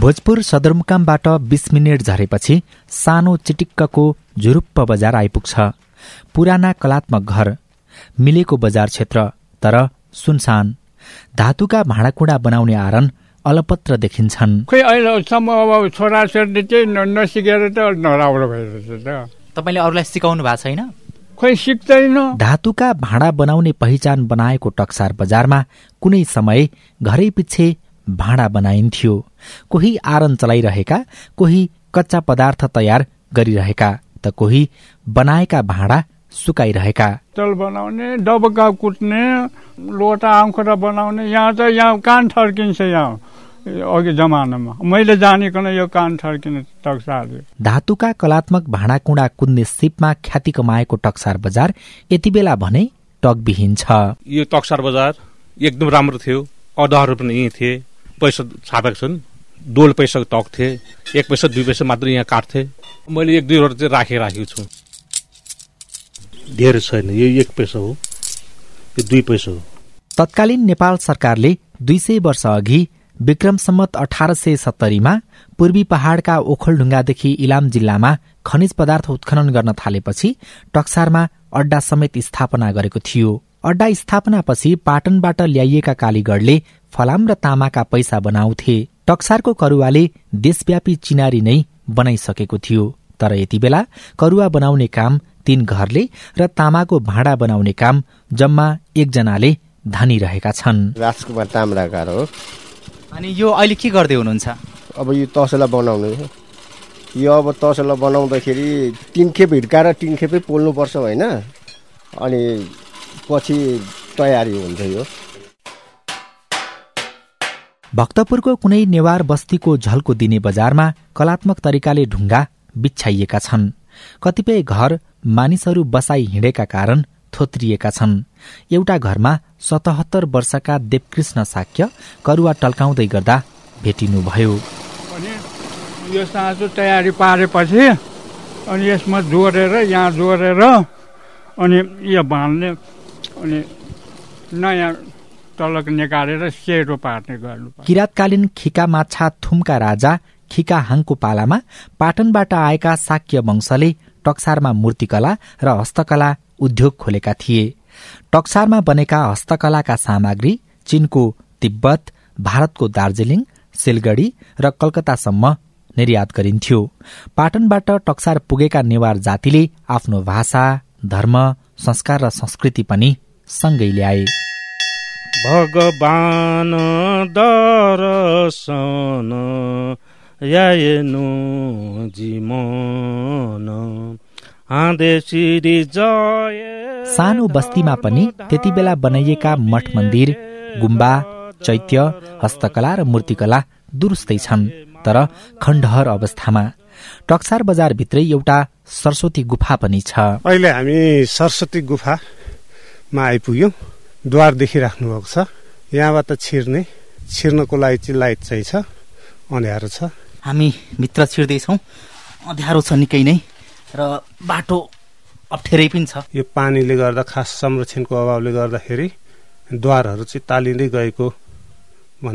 भोजपुर सदरमुकामबाट बिस मिनट झरेपछि सानो चिटिक्कको झुरुप्प बजार आइपुग्छ। पुराना कलात्मक घर मिलेको बजार क्षेत्र तर सुनसान। धातुका भाँडाकुँडा बनाउने आरन अलपत्र देखिन्छन्। खोइ अहिलेसम्म अब छोराछोरीले नसिकेर त नराम्रो भइरहेछ त। तपाईँले अरूलाई सिकाउनु भएको छैन? खोइ सिक्दैन। धातुका भाँडा बनाउने पहिचान बनाएको टक्सार बजारमा कुनै समय घरै पछि भाँडा बनाइन्थ्यो। कोही आरन चलाइरहेका कोही कच्चा पदार्थ तयार गरिरहेका त कोही बनाएका भाँडा सुकाइरहेका। तल बनाउने डबका कुट्ने लोटा आउँखुरा बनाउने यहाँ त यहाँ कान ठर्किन्छ यहाँ अघि जमानामा। मैले जानेकन यो कान ठर्किने टक्सार धातुका कलात्मक भाँडाकुँडा कुद्ने सिपमा ख्याति कमाएको टक्सार बजार यति बेला भने टकविहीन छ। यो टक्सार बजार एकदम राम्रो थियो अदाहरू पनि यहीँ थिए। पैसा छापेको छन्। डोल पैसाको टक थिए। एक पैसा दुई पैसा मात्र यहाँ काट्थे। मैले एक दुईवटा चाहिँ राखेर राखेको छु। धेरै छैन। यो एक पैसा हो। यो दुई पैसा हो। तत्कालीन नेपाल सरकारले दुई सय वर्ष अघि विक्रम सम्मत अठार सय सत्तरीमा पूर्वी पहाड़का ओखलढुङ्गादेखि इलाम जिल्लामा खनिज पदार्थ उत्खनन गर्न थालेपछि टक्सारमा अड्डा समेत स्थापना गरेको थियो। अड्डा स्थापनापछि पाटनबाट ल्याइएका कालीगढले फलाम र तामाका पैसा बनाउँथे। टक्सारको करुवाले देशव्यापी चिनारी नै बनाइसकेको थियो। तर यति बेला करुवा बनाउने काम तीन घरले र तामाको भाँडा बनाउने काम जम्मा एकजनाले धानिरहेका छन्। राजकुमार ताम्राकार हो। अनि यो अहिले के गर्दै हुनुहुन्छ? अब यो तसला बनाउनु यो अब तसला बनाउँदाखेरि तिन खेप हिर्काएर तिन खेपै पोल्नुपर्छ होइन। अनि पछि तयारी हुन्छ यो। भक्तपुरको कुनै नेवार बस्तीको झल्को दिने बजारमा कलात्मक तरिकाले ढुङ्गा बिछ्याइएका छन्। कतिपय घर मानिसहरू बसाई हिँडेका कारण थोत्रिएका छन्। एउटा घरमा सतहत्तर वर्षका देवकृष्ण साक्य करुवा टल्काउँदै गर्दा भेटिनुभयो। यो साँचो तयारी पारेपछि अनि यसमा जोडेर यहाँ जोडेर अनि यो बाँध्ने अनि नयाँ टलक निकालेर सेरो पार्ने गर्नु किराँतकालीन खिका माछा थुमका राजा खिका हाङको पालामा पाटनबाट आएका साक्य वंशले टक्सारमा मूर्तिकला र हस्तकला उद्योग खोलेका थिए। टक्सारमा बनेका हस्तकलाका सामग्री चीनको तिब्बत भारतको दार्जीलिङ सिलगढी र कलकत्तासम्म निर्यात गरिन्थ्यो। पाटनबाट टक्सार पुगेका नेवार जातिले आफ्नो भाषा धर्म संस्कार र संस्कृति पनि सँगै ल्याए। भगवान दर्शन यायनु जिमन सानो बस्तीमा पनि त्यति बेला बनाइएका मठ मन्दिर गुम्बा चैत्य हस्तकला र मूर्तिकला दुरुस्तै छन् तर खण्डहर अवस्थामा। टक्सार बजारभित्रै एउटा सरस्वती गुफा पनि छ। अहिले हामी सरस्वती गुफामा आइपुग्यौँ द्वार देखिराख्नु भएको छ। यहाँबाट छिर्ने छिर्नको लागि चाहिँ लाइट चाहिँ छ अँध्यारो छ। हामी भित्र छिर्दैछौँ। अँध्यारो छ निकै नै र बाटो अप्ठ्यारै पनि छ। यो पानीले गर्दा खास संरक्षणको अभावले गर्दाखेरि द्वारहरू चाहिँ तालिँदै गएको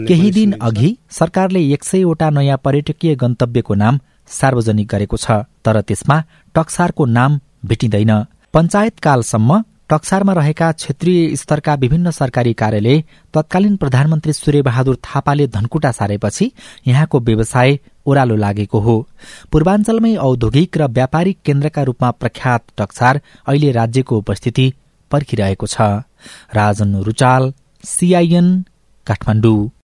केही दिन अघि सरकारले एक सयवटा नयाँ पर्यटकीय गन्तव्यको नाम सार्वजनिक गरेको छ तर त्यसमा टक्सारको नाम भेटिँदैन। पञ्चायतकालसम्म टक्सारमा रहेका क्षेत्रीय स्तरका विभिन्न सरकारी कार्यालय तत्कालीन प्रधानमन्त्री सूर्यबहादुर थापाले धनकुटा सारेपछि यहाँको व्यवसाय ओह्रालो लागेको हो। पूर्वाञ्चलमै औद्योगिक र व्यापारिक केन्द्रका रूपमा प्रख्यात टक्सार अहिले राज्यको उपस्थिति पर्खिरहेको छ। राजन रुचाल सीआईएन काठमाडौँ।